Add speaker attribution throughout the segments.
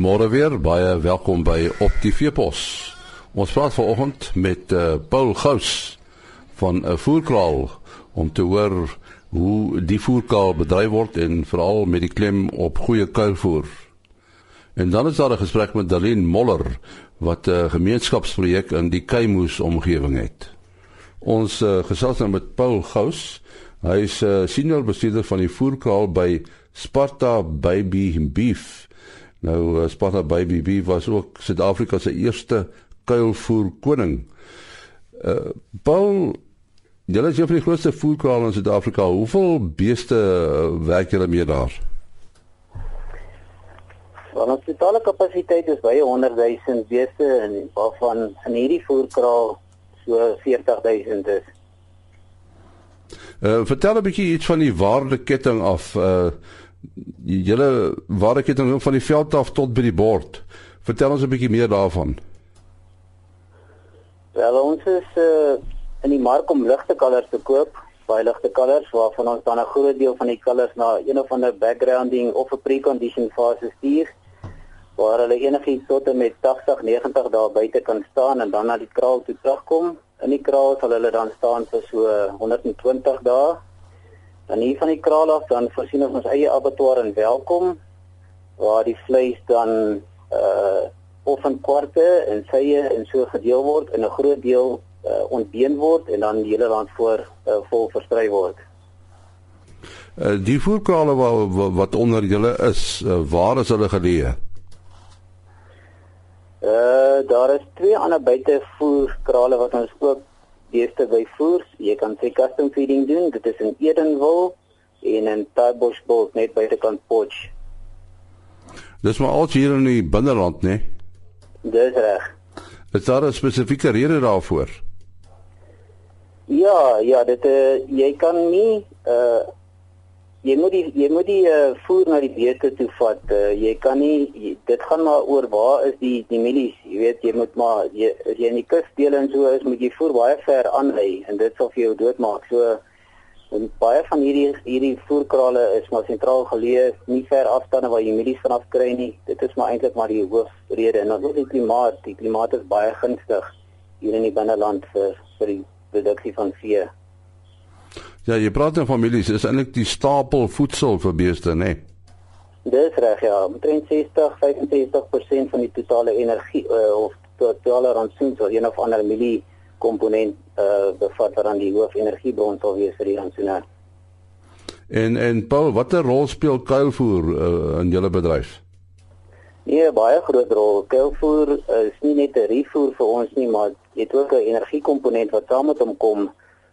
Speaker 1: Goeiemôre weer, baie welkom by Op die Veepos. Ons praat vanoggend met uh, Paul Gous van 'n uh, voerkraal om te hoor hoe die voerkraal bedryf word en veral met die klem op goeie kuilvoer. En dan is daar 'n gesprek met Darlene Moller wat 'n uh, gemeenskapsprojek in die Keimoes omgewing het. Ons uh, gesels nou met Paul Gous. Hy is 'n uh, senior bestuurder van die voerkraal by Sparta Baby Beef. Nou uh, Sparta Baby Beef was ook Suid-Afrika se eerste kuilvoer koning. Uh Paul, julle is een van die grootste voerkrale in Suid-Afrika. Hoeveel beeste uh, werk julle mee daar?
Speaker 2: Ons totale kapasiteit is baie 100 000 beeste en waarvan in hierdie voerkraal so 40 000 is.
Speaker 1: Uh vertel 'n bietjie iets van die waardeketting af uh julle waardeketting van die veld af tot by die bord. Vertel ons 'n bietjie meer daarvan.
Speaker 2: Wel ons is uh, in die mark om ligte kalvers te koop, baie ligte kalvers waarvan ons dan 'n groot deel van die kalvers na een of ander backgrounding of 'n pre-condition fase stuur waar hulle enigiets tot en met 80, 90 dae buite kan staan en dan na die kraal toe terugkom. In die kraal sal hulle dan staan vir so 120 dae. Dan hier van die kraal af dan voorsien ons ons eie abattoir in Welkom waar die vleis dan uh of in kwarte en sye en so gedeel word en 'n groot deel uh, ontbeen word en dan die hele land voor uh, vol versprei word.
Speaker 1: Uh, die voerkrale wat wat onder julle is, uh, waar is hulle geleë?
Speaker 2: Uh daar is twee ander buitevoerkrale wat ons ook beeste byvoer. Jy kan sê custom feeding doen. Dit is in Edenville en in Taibosbos net buitekant Potch.
Speaker 1: Dis maar al hier in die binneland, né? Nee?
Speaker 2: Dis reg.
Speaker 1: Is daar 'n spesifieke rede daarvoor?
Speaker 2: Ja, ja, dit uh, jy kan nie uh jy moet die jy moet die uh, voer na die beeste toe vat. Uh, jy kan nie jy, dit gaan maar oor waar is die die mielies. Jy weet jy moet maar jy as jy in die kusdele en so is, moet jy voer baie ver aanlei en dit sal vir jou doodmaak. So En baie van hierdie hierdie voerkrale is maar sentraal geleë, nie ver afstande waar jy mielies vanaf kry nie. Dit is maar eintlik maar die hoofrede en dan ook die klimaat. Die klimaat is baie gunstig hier in die binneland vir vir die produksie van vee.
Speaker 1: Ja, jy praat van families, is eintlik die stapel voedsel vir beeste, né? Nee?
Speaker 2: Dis reg ja, omtrent 60-65% van die totale energie uh, of totale rantsoen sal een of ander mielie komponent uh bevat wat dan die hoofenergiebron sal wees vir die rantsoene.
Speaker 1: En en Paul, watter rol speel kuilvoer uh, in julle bedryf?
Speaker 2: Nee, baie groot rol. Kuilvoer is nie net 'n refoer vir ons nie, maar dit ook 'n energiekomponent wat saam met hom kom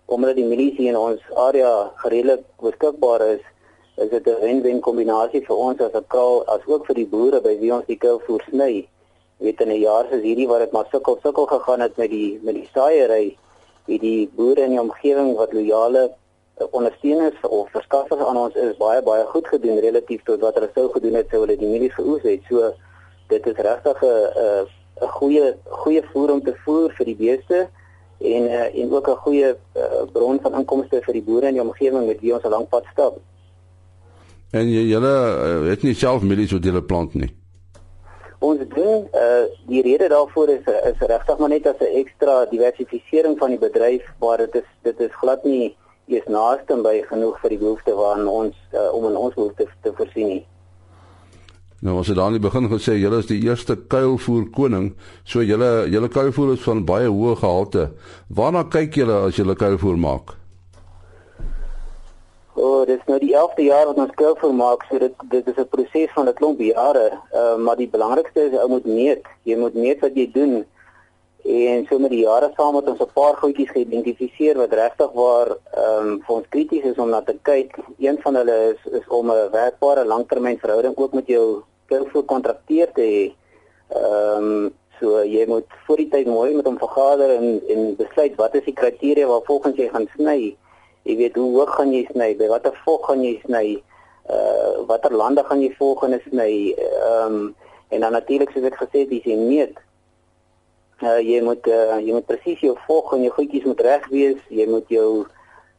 Speaker 2: omdat die milisie in ons area gereedelik beskikbaar is. Is dit 'n wen-wen kombinasie vir ons as 'n kraal as ook vir die boere by wie ons die kuilvoer sny weet in 'n jaar soos hierdie waar dit maar sukkel sukkel gegaan het met die met die saaiery het die boere in die omgewing wat loyale eh, ondersteuners of verskaffers aan ons is baie baie goed gedoen relatief tot wat hulle sou gedoen het sou hulle die mielies geoes het so dit is regtig 'n 'n 'n goeie goeie voer om te voer vir die beeste en uh, en ook 'n goeie uh, bron van inkomste vir die boere in die omgewing met wie ons 'n lang pad stap.
Speaker 1: En jy julle uh, het nie self mielies wat julle plant nie
Speaker 2: ons doen uh die rede daarvoor is is regtig maar net as 'n ekstra diversifisering van die bedryf waar dit is dit is glad nie eers naaste by genoeg vir die behoefte waaraan ons uh, om in ons behoefte te voorsien nie.
Speaker 1: Nou as jy dan in die begin gesê julle is die eerste kuilvoer koning, so julle julle kuilvoer is van baie hoë gehalte. Waarna kyk julle as julle kuilvoer maak?
Speaker 2: O, oh, dit is nou die 11de jaar wat ons kuilvoer maak, so dit dit is 'n proses van 'n klomp jare. Uh, maar die belangrikste is ou moet meet. Jy moet meet wat jy doen. En so met die jare saam het ons 'n paar goedjies geïdentifiseer wat regtig waar ehm um, vir ons krities is om na te kyk. Een van hulle is is om 'n werkbare langtermynverhouding ook met jou kuilvoer kontrakteur te hê. Ehm um, so jy moet voor die tyd mooi met hom vergader en en besluit wat is die kriteria waarvolgens jy gaan sny jy weet hoe hoog gaan jy sny, by watter vog gaan jy sny, uh watter lande gaan jy volgende sny, ehm um, en dan natuurlik soos ek gesê het, dis jy meet. Uh jy moet uh, jy moet presies jou vog en jou goedjies moet reg wees, jy moet jou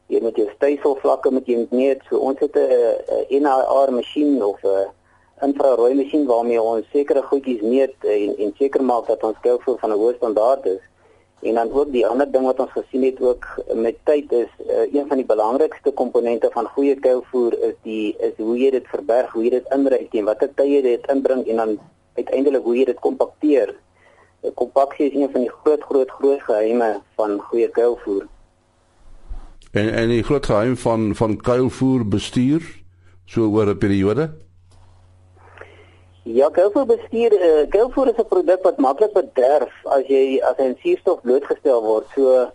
Speaker 2: jy moet jou styfel vlakke met jy meet. So ons het 'n NIR masjien of 'n infrarooi masjien waarmee ons sekere goedjies meet en en seker maak dat ons kuilvoer van 'n hoë standaard is. En dan ook die ander ding wat ons gesien het ook met tyd is uh, een van die belangrikste komponente van goeie kuilvoer is die is hoe jy dit verberg, hoe jy dit inry teen watter tye jy dit inbring en dan uiteindelik hoe jy dit kompakteer. Kompaksie is een van die groot groot groot geheime van goeie kuilvoer.
Speaker 1: En en die groot geheim van van kuilvoer bestuur so oor 'n periode?
Speaker 2: Ja, kuilvoer bestuur, uh, kuilvoer is 'n produk wat maklik bederf as jy as hy aan suurstof blootgestel word. So,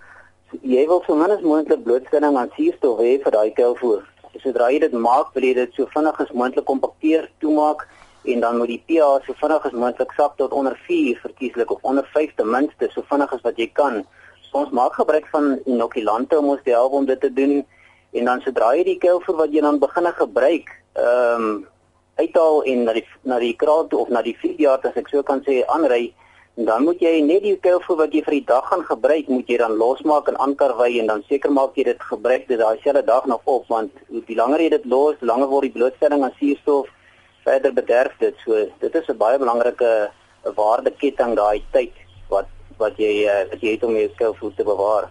Speaker 2: jy wil so min as moontlik blootstelling aan suurstof hê vir daai kuilvoer. Sodra jy dit maak, wil jy dit so vinnig as moontlik kompakteer, toemaak en dan moet die pH so vinnig as moontlik sak tot onder 4 verkieslik of onder 5 ten minste, so vinnig as wat jy kan. So, ons maak gebruik van inokulante om ons te help om dit te doen en dan sodra jy die kuilvoer wat jy dan begin gebruik, ehm um, uithaal en na die na die kraal toe of na die feedjaar as ek so kan sê aanry dan moet jy net die kuilvoer wat jy vir die dag gaan gebruik moet jy dan losmaak en aankarwy en dan seker maak jy dit gebruik dit daai selfde dag nog op want die langer jy dit los, langer word die blootstelling aan suurstof verder bederf dit. So dit is 'n baie belangrike waardeketting daai tyd wat wat jy eh, wat jy het om jou kuilvoer te bewaar.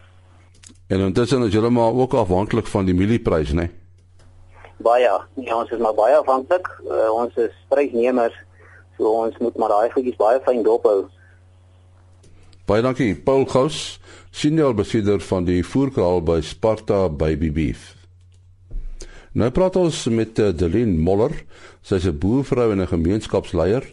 Speaker 1: En intussen is julle maar ook afhanklik van die mielieprys, né? Nee?
Speaker 2: Baie. Ja ons is maar baie afhanklik. Uh, ons is prysnemers so ons moet maar daai goedjies baie fyn dop hou
Speaker 1: baie dankie. Paul Gous senior bestuurder van die voerkraal by Sparta Baby Beef. Nou praat ons met uh, Delin Moller. Sy is 'n boervrou en 'n gemeenskapsleier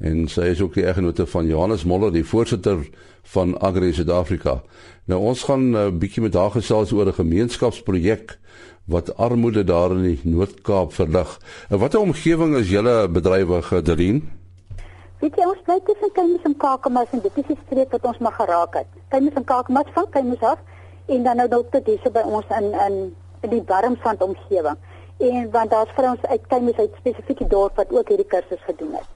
Speaker 1: en sy is ook die eggenote van Johannes Moller die voorsitter van Agri Suid-Afrika nou ons gaan 'n uh, bietjie met haar gesels oor 'n gemeenskapsprojek wat armoede daar in die Noord-Kaap verlig. En watter omgewing is julle bedrywig Derien?
Speaker 3: Weet jy ons bly tussen Kaimus en Kakamas en dit is die streek wat ons maar geraak het. Kaimus en Kakamas van Kaimus af en dan nou dalk tot hier by ons in in in die Warmsand omgewing. En want daar's vir ons uit Kaimus uit spesifieke dorp wat ook hierdie kursus gedoen het.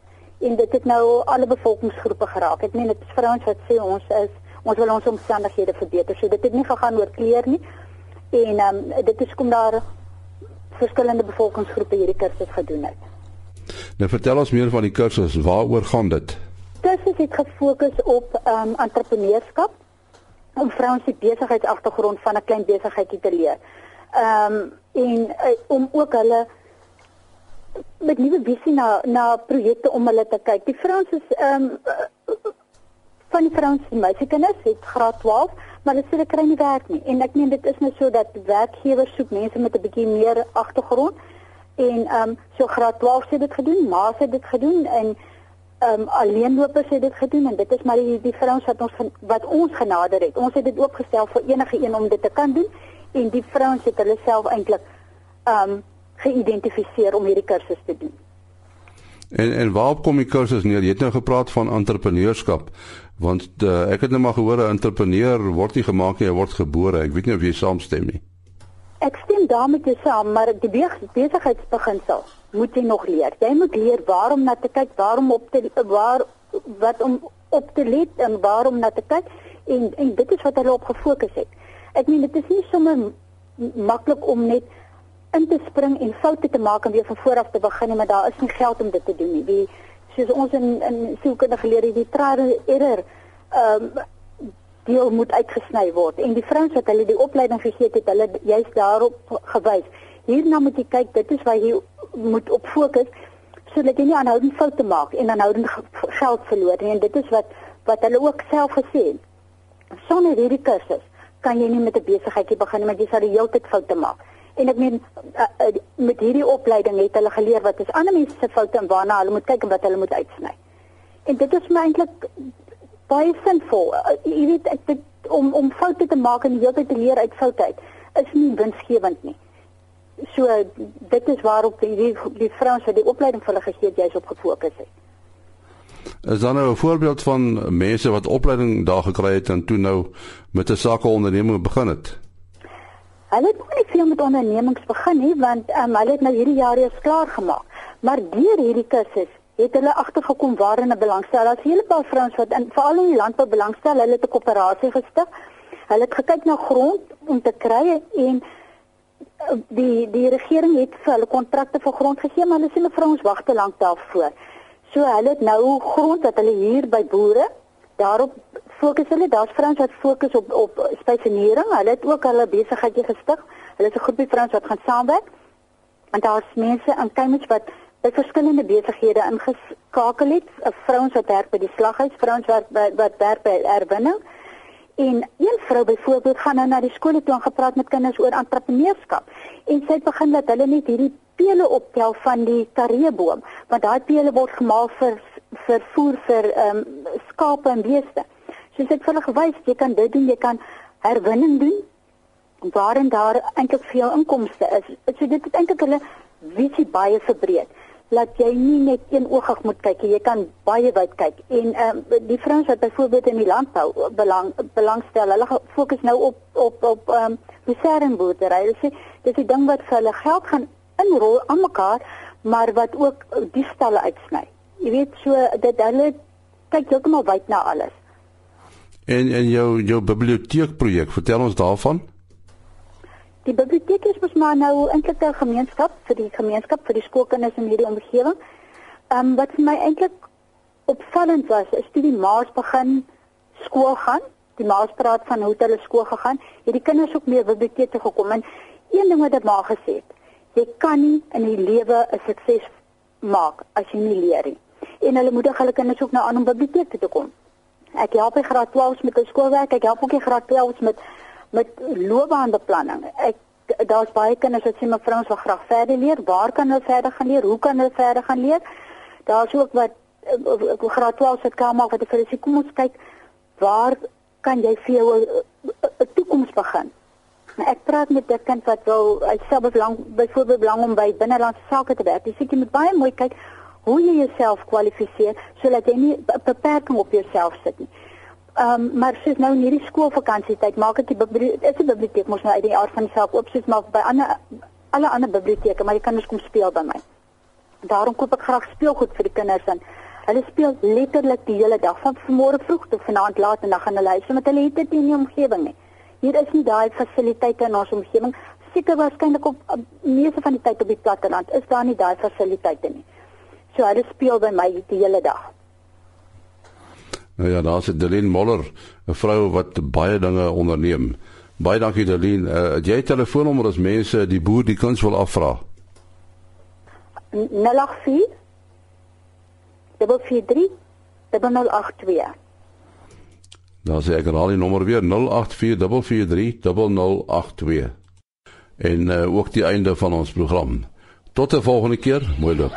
Speaker 3: En dit het nou alle bevolkingsgroepe geraak. Ek meen dit is vir ons wat sê ons is ons wil ons omstandighede verbeter. So dit het nie gegaan oor kleer nie, En um, dit is kom daar verskillende bevolkingsgroepe hierdie kursus gedoen het.
Speaker 1: Nou vertel ons meer van die kursus. Waaroor gaan dit?
Speaker 3: Kursus het gefokus op ehm um, entrepreneurskap om vrouens se besigheidsagtergrond van 'n klein besigheidjie te leer. Ehm um, en uh, om ook hulle met nuwe visie na na projekte om hulle te kyk. Die vrouens is ehm um, van die vrouens se meisiekinders het graad 12 maar dit sê dit kry nie werk nie. En ek meen dit is nou so dat werkgewers soek mense met 'n bietjie meer agtergrond. En ehm um, so graad 12 het dit gedoen, ma het dit gedoen en ehm um, alleenlopers het dit gedoen en dit is maar die die vrouens wat ons wat ons genader het. Ons het dit oopgestel vir enige een om dit te kan doen en die vrouens het hulle self eintlik ehm um, geïdentifiseer om hierdie kursus te doen.
Speaker 1: En en waarop kom die kursus neer? Jy het nou gepraat van entrepreneurskap want uh, ek het net maar gehoor 'n entrepreneur word nie gemaak nie, hy word gebore. Ek weet nie of jy saamstem nie.
Speaker 3: Ek stem daarmee te saam, maar die besigheidsbeginsel moet jy nog leer. Jy moet leer waarom na te kyk, waarom op te waar wat om op te let en waarom na te kyk en en dit is wat hulle op gefokus het. Ek meen dit is nie sommer maklik om net in te spring en foute te maak en weer van voor af te begin nie, maar daar is nie geld om dit te doen nie. Die soos ons in in sielkundige geleer het die trial error ehm um, deel moet uitgesny word en die vrouens wat hulle die opleiding gegee het, hulle juist daarop gewys. Hierna moet jy kyk, dit is waar jy moet op fokus sodat jy nie aanhoudend foute maak en aanhoudend geld verloor nie en dit is wat wat hulle ook self gesê het. Sonder hierdie kursus kan jy nie met 'n besigheidjie begin want jy sal die hele tyd foute maak en ek meen uh, uh, met hierdie opleiding het hulle geleer wat is ander mense se foute en waarna hulle moet kyk en wat hulle moet uitsny. En dit is my eintlik baie sinvol. Uh, jy weet ek dit, om om foute te maak en die hele tyd te leer uit foute uit is nie winsgewend nie. So dit is waarop die die vrouens wat die opleiding vir hulle gegee het jy's op gefokus het.
Speaker 1: Is dan nou 'n voorbeeld van mense wat opleiding daar gekry het en toe nou met 'n sakeonderneming begin het?
Speaker 3: Hulle het nie veel met ondernemings begin nie want um, hulle het nou hierdie jaar eers klaar gemaak. Maar deur hierdie kursus het hulle agtergekom waar hulle belangstel. Daar's 'n hele paar vrouens wat in veral in die landbou belangstel. Hulle het 'n koöperasie gestig. Hulle het gekyk na grond om te kry en die die regering het vir hulle kontrakte vir grond gegee, maar hulle sê hulle vrouens wag te lank daarvoor. So hulle het nou grond wat hulle huur by boere. Daarop fokus hulle. Daar's vrouens wat fokus op op spesialisering. Hulle het ook hulle besigheidjie gestig. Hulle is 'n groepie vrouens wat gaan saamwerk. En daar's mense in Cambridge wat by verskillende besighede ingeskakel het. Vrouens wat werk by die slaghuis, vrouens wat wat werk by erwinning. En een vrou byvoorbeeld gaan nou na die skole toe en gepraat met kinders oor entrepreneurskap. En sy het begin dat hulle net hierdie pele optel van die kareeboom, want daai pele word gemaal vir vir voer vir ehm um, skape en beeste. So sy het vir hulle gewys jy kan dit doen, jy kan herwinning doen waarin daar eintlik veel inkomste is. So dit het eintlik hulle visie baie verbreed. Laat jy nie net een oogig moet kyk jy kan baie wyd kyk. En ehm uh, die vrouens wat byvoorbeeld in die landbou belang belangstel hulle fokus nou op op op ehm um, besering-boerdery hulle sê dis 'n ding wat vir hulle geld gaan inrol aan mekaar maar wat ook die stalle uitsny. Jy weet so dit hulle kyk heeltemal wyd na alles.
Speaker 1: En en jou jou biblioteekprojek vertel ons daarvan
Speaker 3: Die biblioteek is mos maar nou eintlik 'n gemeenskap vir die gemeenskap vir die skoolkinders in hierdie omgewing. Ehm um, wat vir my eintlik opvallend was, is toe die ma's begin skool gaan, die ma's praat van hoe hulle skool gegaan, het die kinders ook meer biblioteek toe gekom en een ding wat dit maar gesê het, jy kan nie in die lewe 'n sukses maak as jy nie leer nie. En hulle moedig hulle kinders ook nou aan om biblioteek toe te kom. Ek help by graad 12 met die skoolwerk, ek help ook in graad 12 met met loopbaanbeplanning. Ek daar's baie kinders wat sê mevrou ons wil graag verder leer. Waar kan hulle verder gaan leer? Hoe kan hulle verder gaan leer? Daar's ook wat ek wil graag 12 se kan maak wat ek vir hulle sê kom ons kyk waar kan jy vir jou 'n toekoms begin? Nou ek praat met 'n kind wat wil hy self belang byvoorbeeld belang om by binnelandse sake te werk. Dis ek moet baie mooi kyk hoe jy jouself kwalifiseer sodat jy nie 'n beperking op jouself sit nie. Ehm um, maar soos nou in hierdie skoolvakansietyd maak ek die is die biblioteek mos nou uit die aard van die saak oop soos maar by ander alle ander biblioteke maar kan dus kom speel by my. Daarom koop ek graag speelgoed vir die kinders en hulle speel letterlik die hele dag van môre vroeg tot vanaand laat en dan gaan hulle huis want hulle het dit nie in die omgewing nie. Hier is nie daai fasiliteite in ons omgewing. Seker waarskynlik op meeste van die tyd op die platteland is daar nie daai fasiliteite nie. So hulle speel by my die hele dag.
Speaker 1: Nou ja, daar's Delien Moller, 'n vrou wat baie dinge onderneem. Baie dankie Delien. Uh, jy het telefoonnommer as mense die boer die kuns wil afvra.
Speaker 3: 084 43 082.
Speaker 1: Dan sê ek al die nommer weer 0844430082. En uh, ook die einde van ons program. Tot 'n volgende keer. Mooi loop.